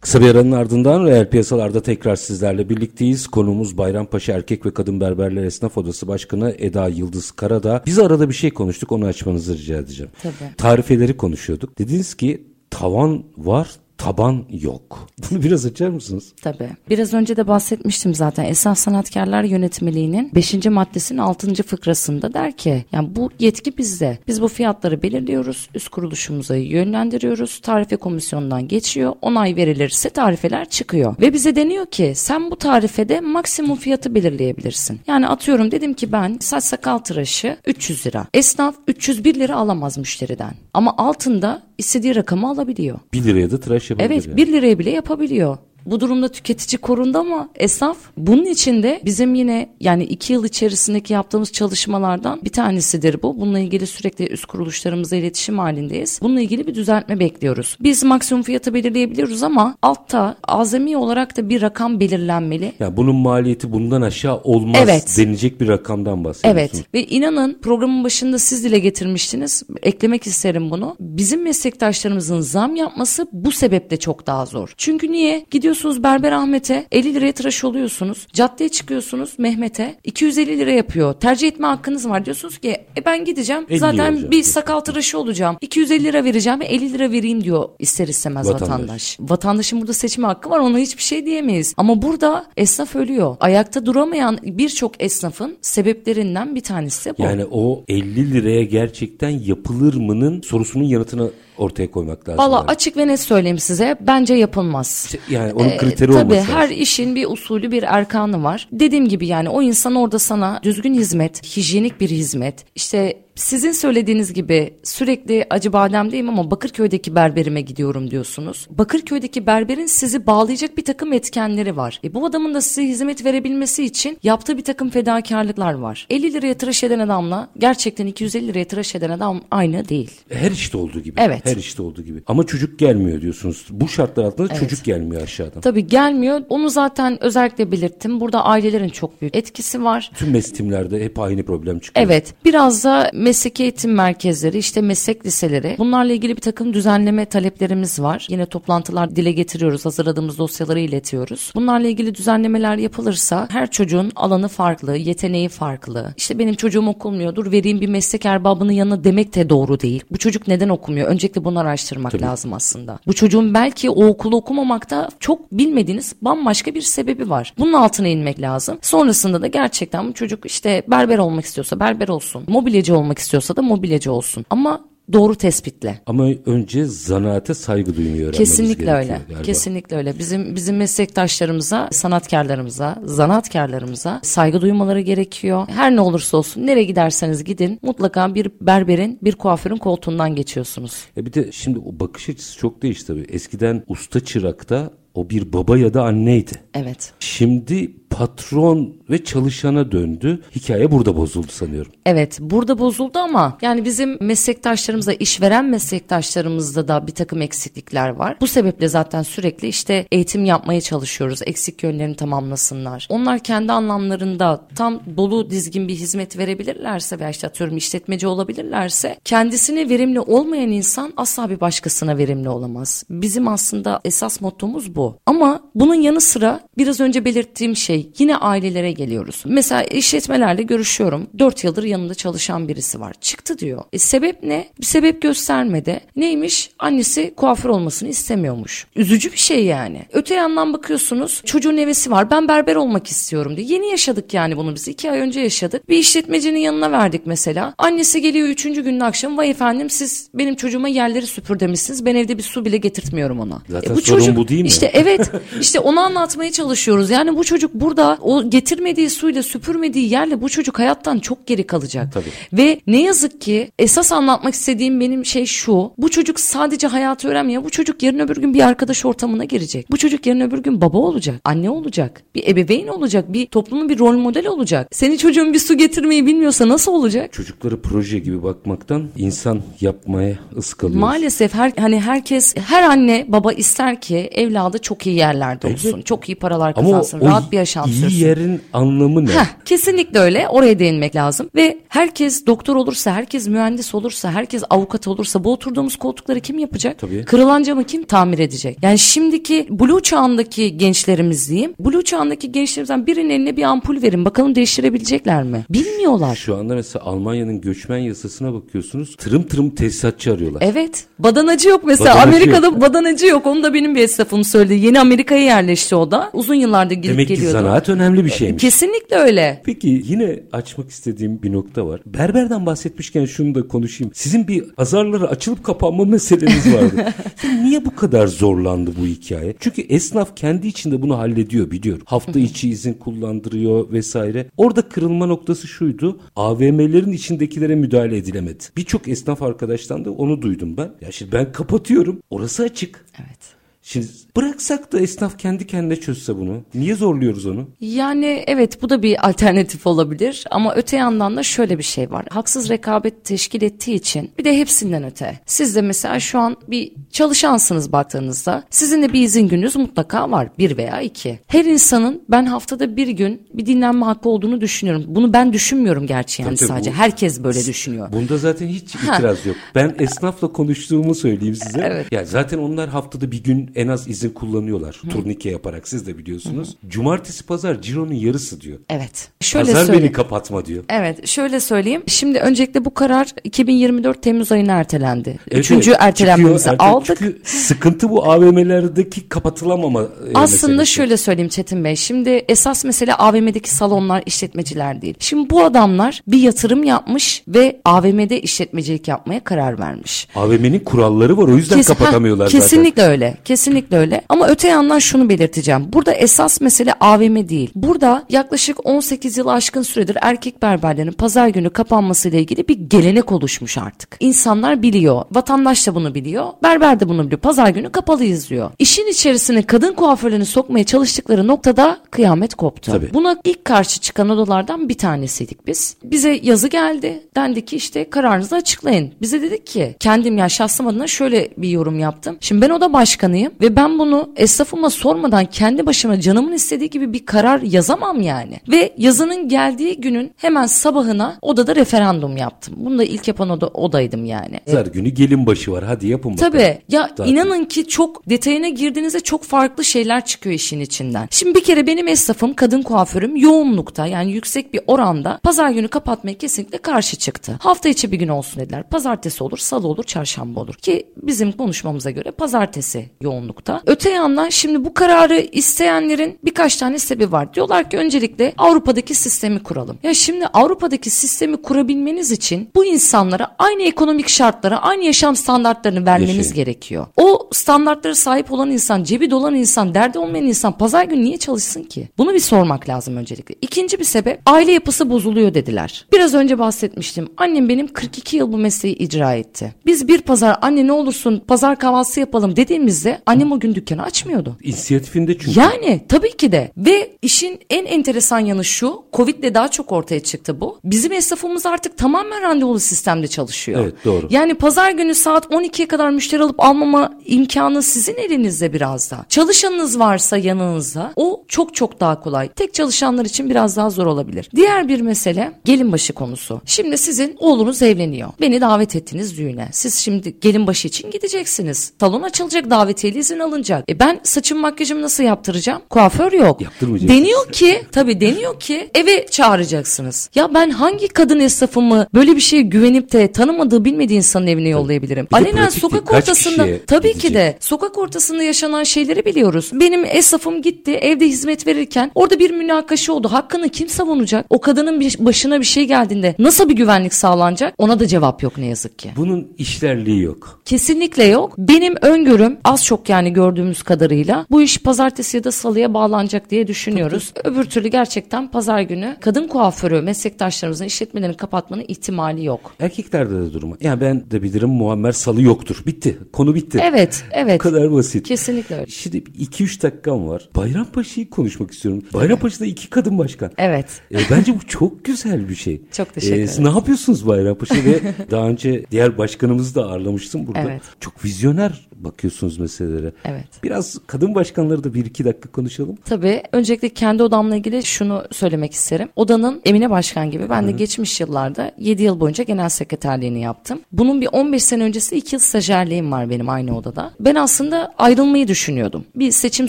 Kısa bir aranın ardından reel piyasalarda tekrar sizlerle birlikteyiz. Konuğumuz Bayrampaşa Erkek ve Kadın Berberler Esnaf Odası Başkanı Eda Yıldız Karadağ. Biz arada bir şey konuştuk onu açmanızı rica edeceğim. Tabii. Tarifeleri konuşuyorduk. Dediniz ki tavan var taban yok. Bunu biraz açar mısınız? Tabii. Biraz önce de bahsetmiştim zaten. Esnaf Sanatkarlar Yönetmeliği'nin 5. maddesinin 6. fıkrasında der ki yani bu yetki bizde. Biz bu fiyatları belirliyoruz. Üst kuruluşumuza yönlendiriyoruz. Tarife komisyonundan geçiyor. Onay verilirse tarifeler çıkıyor. Ve bize deniyor ki sen bu tarifede maksimum fiyatı belirleyebilirsin. Yani atıyorum dedim ki ben saç sakal tıraşı 300 lira. Esnaf 301 lira alamaz müşteriden. Ama altında istediği rakamı alabiliyor. 1 liraya da tıraş yapabilir. Evet yani. 1 liraya bile yapabiliyor. Bu durumda tüketici korundu ama esnaf bunun içinde bizim yine yani iki yıl içerisindeki yaptığımız çalışmalardan bir tanesidir bu. Bununla ilgili sürekli üst kuruluşlarımızla iletişim halindeyiz. Bununla ilgili bir düzeltme bekliyoruz. Biz maksimum fiyatı belirleyebiliyoruz ama altta azami olarak da bir rakam belirlenmeli. Yani bunun maliyeti bundan aşağı olmaz Evet. denilecek bir rakamdan bahsediyorsunuz. Evet ve inanın programın başında siz dile getirmiştiniz. Eklemek isterim bunu. Bizim meslektaşlarımızın zam yapması bu sebeple çok daha zor. Çünkü niye? Gidiyorsunuz Berber Ahmet'e 50 liraya tıraş oluyorsunuz. Caddeye çıkıyorsunuz Mehmet'e 250 lira yapıyor. Tercih etme hakkınız var. Diyorsunuz ki e ben gideceğim 50 zaten olacak bir sakal tıraşı olacağım. 250 lira vereceğim ve 50 lira vereyim diyor ister istemez Vatandaş. vatandaş. Vatandaşın burada seçme hakkı var ona hiçbir şey diyemeyiz. Ama burada esnaf ölüyor. Ayakta duramayan birçok esnafın sebeplerinden bir tanesi bu. Yani o 50 liraya gerçekten yapılır mı'nın sorusunun yanıtını ortaya koymak lazım. Valla açık ve net söyleyeyim size bence yapılmaz. Yani onun Ee, kriteri tabii olması her lazım. işin bir usulü bir erkanı var. Dediğim gibi yani o insan orada sana düzgün hizmet, hijyenik bir hizmet, işte sizin söylediğiniz gibi sürekli Acıbadem'deyim ama Bakırköy'deki berberime gidiyorum diyorsunuz. Bakırköy'deki berberin sizi bağlayacak bir takım etkenleri var. E bu adamın da size hizmet verebilmesi için yaptığı bir takım fedakarlıklar var. 50 liraya tıraş eden adamla gerçekten 250 liraya tıraş eden adam aynı değil. Her işte olduğu gibi. Evet. Her işte olduğu gibi. Ama çocuk gelmiyor diyorsunuz. Bu şartlar altında Evet. çocuk gelmiyor aşağıdan. Tabii gelmiyor. Onu zaten özellikle belirttim. Burada ailelerin çok büyük etkisi var. Tüm mestimlerde hep aynı problem çıkıyor. Evet biraz da mesleki eğitim merkezleri işte meslek liseleri bunlarla ilgili bir takım düzenleme taleplerimiz var. Yine toplantılar dile getiriyoruz hazırladığımız dosyaları iletiyoruz. Bunlarla ilgili düzenlemeler yapılırsa her çocuğun alanı farklı, yeteneği farklı. İşte benim çocuğum okulmuyor dur vereyim bir meslek erbabının yanına demek de doğru değil. Bu çocuk neden okumuyor? Öncelikle bunu araştırmak lazım aslında. Bu çocuğun belki o okulu okumamakta çok bilmediğiniz bambaşka bir sebebi var. Bunun altına inmek lazım. Sonrasında da gerçekten bu çocuk işte berber olmak istiyorsa berber olsun. Mobilyacı olmak istiyorsa da mobilyacı olsun. Ama doğru tespitle. Ama önce zanaate saygı duymayı öğrenmemiz Kesinlikle öyle. galiba. Kesinlikle öyle. Bizim bizim meslektaşlarımıza, sanatkarlarımıza, zanaatkarlarımıza saygı duymaları gerekiyor. Her ne olursa olsun nereye giderseniz gidin mutlaka bir berberin, bir kuaförün koltuğundan geçiyorsunuz. E bir de şimdi o bakış açısı çok değişti tabii. Eskiden usta çırakta o bir baba ya da anneydi. Evet. Şimdi patron ve çalışana döndü. Hikaye burada bozuldu sanıyorum. Evet burada bozuldu ama yani bizim meslektaşlarımızda işveren meslektaşlarımızda da bir takım eksiklikler var. Bu sebeple zaten sürekli işte eğitim yapmaya çalışıyoruz. Eksik yönlerini tamamlasınlar. Onlar kendi anlamlarında tam dolu dizgin bir hizmet verebilirlerse veya işte atıyorum işletmeci olabilirlerse kendisine verimli olmayan insan asla bir başkasına verimli olamaz. Bizim aslında esas mottomuz bu. Ama bunun yanı sıra biraz önce belirttiğim şey yine ailelere geliyoruz. Mesela işletmelerle görüşüyorum. 4 yıldır yanında çalışan birisi var. Çıktı diyor. E, sebep ne? Bir sebep göstermedi. Neymiş? Annesi kuaför olmasını istemiyormuş. Üzücü bir şey yani. Öte yandan bakıyorsunuz çocuğun hevesi var. Ben berber olmak istiyorum diye. Yeni yaşadık yani bunu biz. iki ay önce yaşadık. Bir işletmecinin yanına verdik mesela. Annesi geliyor üçüncü günün akşam. Vay efendim siz benim çocuğuma yerleri süpür demişsiniz. Ben evde bir su bile getirtmiyorum ona. Zaten sorun bu değil mi? İşte evet. işte onu anlatmaya çalışıyoruz. Yani bu çocuk burada o getirmediği suyla süpürmediği yerle bu çocuk hayattan çok geri kalacak. Tabii. Ve ne yazık ki esas anlatmak istediğim benim şey şu. Bu çocuk sadece hayatı öğrenmiyor. Bu çocuk yarın öbür gün bir arkadaş ortamına girecek. Bu çocuk yarın öbür gün baba olacak. Anne olacak. Bir ebeveyn olacak. Bir toplumun bir rol model olacak. Senin çocuğun bir su getirmeyi bilmiyorsa nasıl olacak? Çocukları proje gibi bakmaktan insan yapmaya ıskalıyoruz. Maalesef her hani herkes her anne baba ister ki evladı çok iyi yerlerde olsun. Evet. Çok iyi paralar Ama kazansın. o rahat bir yaşam iyi sürsün. yerin anlamı ne? Heh, kesinlikle öyle. Oraya değinmek lazım. Ve herkes doktor olursa, herkes mühendis olursa, herkes avukat olursa bu oturduğumuz koltukları kim yapacak? Tabii. Kırılan camı kim tamir edecek? Yani şimdiki Blue çağındaki gençlerimiz diyeyim. Blue çağındaki gençlerimizden birinin eline bir ampul verin. Bakalım değiştirebilecekler mi? Bilmiyorlar. Şu anda mesela Almanya'nın göçmen yasasına bakıyorsunuz. Tırım tırım tesisatçı arıyorlar. Evet. Badanacı yok mesela. Badanacı Amerika'da badanacı yok. Onu da benim bir esnafım söyledi. Yeni Amerika'ya yerleşti o da. Uzun yıllardır gidip Demek ki geliyordu. zanaat önemli bir şeymiş. Kesinlikle öyle. Peki yine açmak istediğim bir nokta var. Berberden bahsetmişken şunu da konuşayım. Sizin bir pazarlara açılıp kapanma meseleniz vardı. Niye bu kadar zorlandı bu hikaye? Çünkü esnaf kendi içinde bunu hallediyor biliyor. Hafta içi izin kullandırıyor vesaire. Orada kırılma noktası şuydu. AVM'lerin içindekilere müdahale edilemedi. Birçok esnaf arkadaştan da onu duydum ben. Ya şimdi ben kapatıyorum. Orası açık. Evet. Şimdi bıraksak da esnaf kendi kendine çözse bunu. Niye zorluyoruz onu? Yani evet bu da bir alternatif olabilir ama öte yandan da şöyle bir şey var. Haksız rekabet teşkil ettiği için bir de hepsinden öte. Siz de mesela şu an bir çalışansınız baktığınızda sizin de bir izin gününüz mutlaka var bir veya iki. Her insanın ben haftada bir gün bir dinlenme hakkı olduğunu düşünüyorum. Bunu ben düşünmüyorum gerçi yani Tabii, sadece. bu- Herkes böyle düşünüyor. Bunda zaten hiç itiraz yok. Ben esnafla konuştuğumu söyleyeyim size. Evet. Ya zaten onlar haftada bir gün en az izin kullanıyorlar. Turnike yaparak siz de biliyorsunuz. Cumartesi pazar cironun yarısı diyor. Evet. Şöyle Pazar söyleyeyim. beni kapatma diyor. Evet şöyle söyleyeyim. Şimdi öncelikle bu karar 2024 Temmuz ayına ertelendi. Evet, Üçüncü evet. ertelenmemizi Çıkıyor, aldık. Çünkü sıkıntı bu AVM'lerdeki kapatılamama e, Aslında meselesi. şöyle söyleyeyim Çetin Bey. Şimdi esas mesele AVM'deki salonlar, işletmeciler değil. Şimdi bu adamlar bir yatırım yapmış ve AVM'de işletmecilik yapmaya karar vermiş. AVM'nin kuralları var o yüzden Kes- kapatamıyorlar Heh, zaten. Kesinlikle öyle. Kesinlikle öyle. Ama öte yandan şunu belirteceğim. Burada esas mesele AVM değil. Burada yaklaşık 18 yıl aşkın süredir erkek berberlerin pazar günü kapanmasıyla ilgili bir gelenek oluşmuş artık. İnsanlar biliyor. Vatandaş da bunu biliyor. Berber de bunu biliyor. Pazar günü kapalıyız diyor. İşin içerisine kadın kuaförlerini sokmaya çalıştıkları noktada kıyamet koptu. Tabii. Buna ilk karşı çıkan odalardan bir tanesiydik biz. Bize yazı geldi. Dendi ki işte kararınızı açıklayın. Bize dedik ki kendim ya şahsım adına şöyle bir yorum yaptım. Şimdi ben oda başkanıyım ve ben bunu esnafıma sormadan kendi başıma canımın istediği gibi bir karar yazamam yani. Ve yazının geldiği günün hemen sabahına odada referandum yaptım. Bunu da ilk yapan oda, odaydım yani. Pazar günü gelin başı var hadi yapın bakalım. Tabii. Ya Zaten. inanın ki çok detayına girdiğinizde çok farklı şeyler çıkıyor işin içinden. Şimdi bir kere benim esnafım, kadın kuaförüm yoğunlukta yani yüksek bir oranda pazar günü kapatmaya kesinlikle karşı çıktı. Hafta içi bir gün olsun dediler. Pazartesi olur, salı olur, çarşamba olur. Ki bizim konuşmamıza göre pazartesi yoğunlukta. Öte yandan şimdi bu kararı isteyenlerin birkaç tane sebebi var. Diyorlar ki öncelikle Avrupa'daki sistemi kuralım. Ya şimdi Avrupa'daki sistemi kurabilmeniz için bu insanlara aynı ekonomik şartlara, aynı yaşam standartlarını vermeniz Yaşayın. gerekiyor. O standartlara sahip olan insan, cebi dolan insan, derdi olmayan insan pazar günü niye çalışsın ki? Bunu bir sormak lazım öncelikle. İkinci bir sebep aile yapısı bozuluyor dediler. Biraz önce bahsetmiştim. Annem benim 42 yıl bu mesleği icra etti. Biz bir pazar anne ne olursun pazar kahvaltısı yapalım dediğimizde annem o gün dükkanı açmıyordu. İnisiyatifinde çünkü. Yani tabii ki de ve işin en enteresan yanı şu Covid'le daha çok ortaya çıktı bu. Bizim esnafımız artık tamamen randevulu sistemde çalışıyor. Evet, doğru. Yani pazar günü saat 12'ye kadar müşteri alıp almama imkanı sizin elinizde biraz da. Çalışanınız varsa yanınızda o çok çok daha kolay. Tek çalışanlar için biraz daha zor olabilir. Diğer bir mesele gelin başı konusu. Şimdi sizin oğlunuz evleniyor. Beni davet ettiniz düğüne. Siz şimdi gelin başı için gideceksiniz. Salon açılacak davetiyeleri izin alınacak. E ben saçım makyajımı nasıl yaptıracağım? Kuaför yok. Yaptırmayacaksınız. Deniyor ki tabii deniyor ki eve çağıracaksınız. Ya ben hangi kadın esnafımı böyle bir şeye güvenip de tanımadığı bilmediği insanın evine yollayabilirim? Alenen sokak ortasında tabii ki gidecek? de sokak ortasında yaşanan şeyleri biliyoruz. Benim esnafım gitti evde hizmet verirken orada bir münakaşa oldu. Hakkını kim savunacak? O kadının bir başına bir şey geldiğinde nasıl bir güvenlik sağlanacak? Ona da cevap yok ne yazık ki. Bunun işlerliği yok. Kesinlikle yok. Benim öngörüm az çok yani gördüğümüz kadarıyla bu iş pazartesi ya da salıya bağlanacak diye düşünüyoruz. Öbür türlü gerçekten pazar günü kadın kuaförü meslektaşlarımızın işletmelerini kapatmanın ihtimali yok. Erkeklerde de durumu. Ya ben de bilirim Muammer Salı yoktur. Bitti. Konu bitti. Evet, evet. Bu kadar basit. Kesinlikle öyle. Şimdi 2-3 dakikam var. Bayrampaşa'yı konuşmak istiyorum. Bayrampaşa'da iki kadın başkan. Evet. E, bence bu çok güzel bir şey. Çok teşekkür siz ederim. Ne yapıyorsunuz Bayrampaşa ve daha önce diğer başkanımızı da ağırlamıştım burada. Evet. Çok vizyoner bakıyorsunuz meselelere. Evet. Biraz kadın başkanları da bir iki dakika konuşalım. Tabii öncelikle kendi odamla ilgili şunu söylemek isterim. Odanın Emine Başkan gibi ben de geçmiş yıllarda 7 yıl boyunca genel sekreterliğini yaptım. Bunun bir 15 sene öncesi 2 yıl stajyerliğim var benim aynı odada. Ben aslında ayrılmayı düşünüyordum. Bir seçim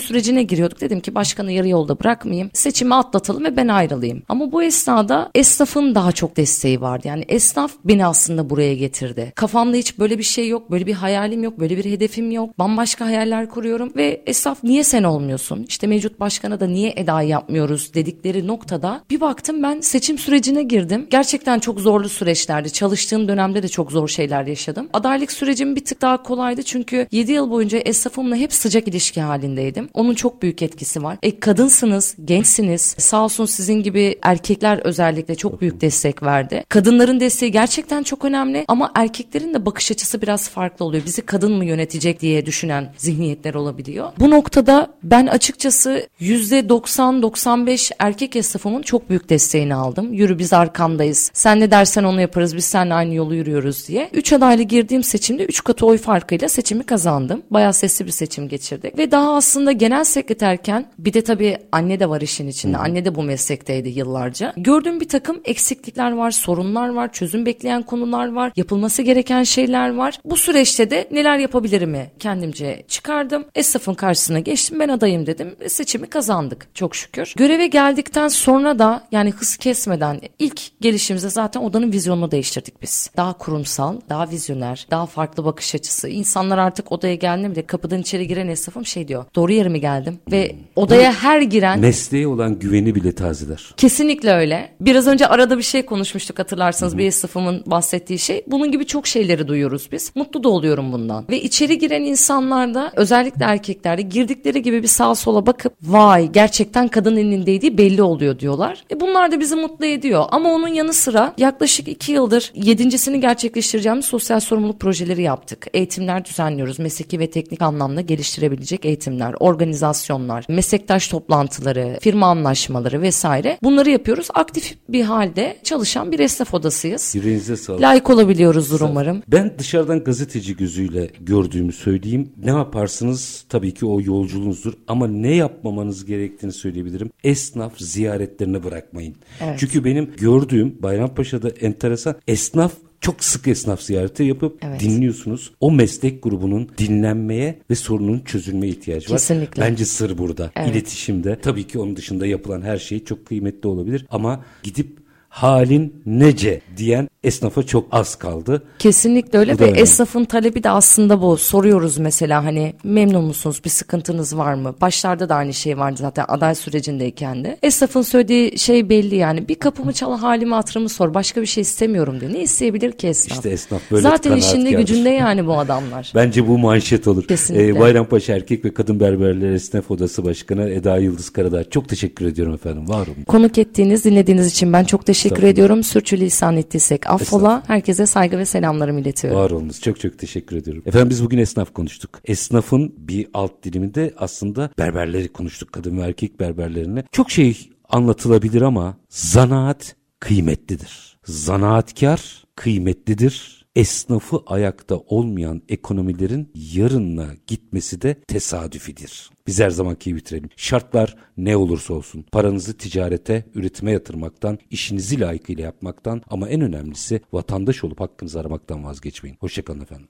sürecine giriyorduk. Dedim ki başkanı yarı yolda bırakmayayım. Seçimi atlatalım ve ben ayrılayım. Ama bu esnada esnafın daha çok desteği vardı. Yani esnaf beni aslında buraya getirdi. Kafamda hiç böyle bir şey yok. Böyle bir hayalim yok. Böyle bir hedefim yok. Bambaşka hayaller kuruyorum ve esnaf niye sen olmuyorsun? İşte mevcut başkana da niye Eda yapmıyoruz dedikleri noktada bir baktım ben seçim sürecine girdim. Gerçekten çok zorlu süreçlerdi. Çalıştığım dönemde de çok zor şeyler yaşadım. Adaylık sürecim bir tık daha kolaydı çünkü 7 yıl boyunca esnafımla hep sıcak ilişki halindeydim. Onun çok büyük etkisi var. E kadınsınız, gençsiniz. Sağ olsun sizin gibi erkekler özellikle çok büyük destek verdi. Kadınların desteği gerçekten çok önemli ama erkeklerin de bakış açısı biraz farklı oluyor. Bizi kadın mı yönetecek diye düşünen zihniyetler olabiliyor. Bu noktada ben açıkçası %90-95 erkek esnafımın çok büyük desteğini aldım. Yürü biz arkandayız. Sen ne dersen onu yaparız. Biz seninle aynı yolu yürüyoruz diye. 3 adaylı girdiğim seçimde 3 katı oy farkıyla seçimi kazandım. Bayağı sesli bir seçim geçirdik. Ve daha aslında genel sekreterken bir de tabii anne de var işin içinde. Anne de bu meslekteydi yıllarca. Gördüğüm bir takım eksiklikler var, sorunlar var, çözüm bekleyen konular var, yapılması gereken şeyler var. Bu süreçte de neler yapabilirimi kendimce çıkardım. Esnafın karşısına geçtim ben adayım dedim seçimi kazandık çok şükür. Göreve geldikten sonra da yani hız kesmeden ilk gelişimizde zaten odanın vizyonunu değiştirdik biz. Daha kurumsal, daha vizyoner, daha farklı bakış açısı. İnsanlar artık odaya geldiğinde bile kapıdan içeri giren esnafım şey diyor. Doğru yere mi geldim? Ve odaya her giren Mesleğe olan güveni bile tazeler. Kesinlikle öyle. Biraz önce arada bir şey konuşmuştuk hatırlarsanız bir esnafımın bahsettiği şey. Bunun gibi çok şeyleri duyuyoruz biz. Mutlu da oluyorum bundan. Ve içeri giren insanlarda özellikle erkeklerde girdikleri gibi bir sağa sola bakıp vay gerçekten kadın elindeydi belli oluyor diyorlar. E bunlar da bizi mutlu ediyor. Ama onun yanı sıra yaklaşık iki yıldır yedincisini gerçekleştireceğimiz sosyal sorumluluk projeleri yaptık. Eğitimler düzenliyoruz. Mesleki ve teknik anlamda geliştirebilecek eğitimler, organizasyonlar, meslektaş toplantıları, firma anlaşmaları vesaire. Bunları yapıyoruz. Aktif bir halde çalışan bir esnaf odasıyız. Yüreğinize sağlık. Layık olabiliyoruzdur umarım. Ben dışarıdan gazeteci gözüyle gördüğümü söyleyeyim. Ne yaparsınız tabii ki o yolculuğunuzdur ama ne yapmamanız gerektiğini söyleyebilirim. Esnaf ziyaretlerini bırakmayın. Evet. Çünkü benim gördüğüm Bayrampaşa'da enteresan esnaf çok sık esnaf ziyareti yapıp Evet. dinliyorsunuz. O meslek grubunun dinlenmeye ve sorunun çözülmeye ihtiyacı var. Kesinlikle. Bence sır burada. Evet. İletişimde. Tabii ki onun dışında yapılan her şey çok kıymetli olabilir ama gidip halin nece diyen esnafa çok az kaldı. Kesinlikle öyle Bu ve önemli. esnafın talebi de aslında bu. Soruyoruz mesela hani memnun musunuz? Bir sıkıntınız var mı? Başlarda da aynı şey vardı zaten aday sürecindeyken de. Esnafın söylediği şey belli yani. Bir kapımı çal halimi hatırımı sor. Başka bir şey istemiyorum diyor. Ne isteyebilir ki esnaf? İşte esnaf böyle Zaten işinde kanaatkardır. gücünde yani bu adamlar. Bence bu manşet olur. Kesinlikle. Ee, Bayrampaşa Erkek ve Kadın Berberler Esnaf Odası Başkanı Eda Yıldız Karadağ. Çok teşekkür ediyorum efendim. Var olun. Konuk ettiğiniz, dinlediğiniz için ben çok teşekkür Estağfurullah. ediyorum. Sürçülisan ettiysek affola. Herkese saygı ve selamlarımı iletiyorum. Var olunuz. Çok çok teşekkür ediyorum. Efendim biz bugün esnaf konuştuk. Esnafın bir alt diliminde aslında berberleri konuştuk. Kadın ve erkek berberlerini. Çok şey anlatılabilir ama zanaat kıymetlidir. Zanaatkar kıymetlidir. Esnafı ayakta olmayan ekonomilerin yarınla gitmesi de tesadüfidir. Biz her zamanki bitirelim. Şartlar ne olursa olsun paranızı ticarete, üretime yatırmaktan, işinizi layıkıyla yapmaktan ama en önemlisi vatandaş olup hakkınızı aramaktan vazgeçmeyin. Hoşçakalın efendim.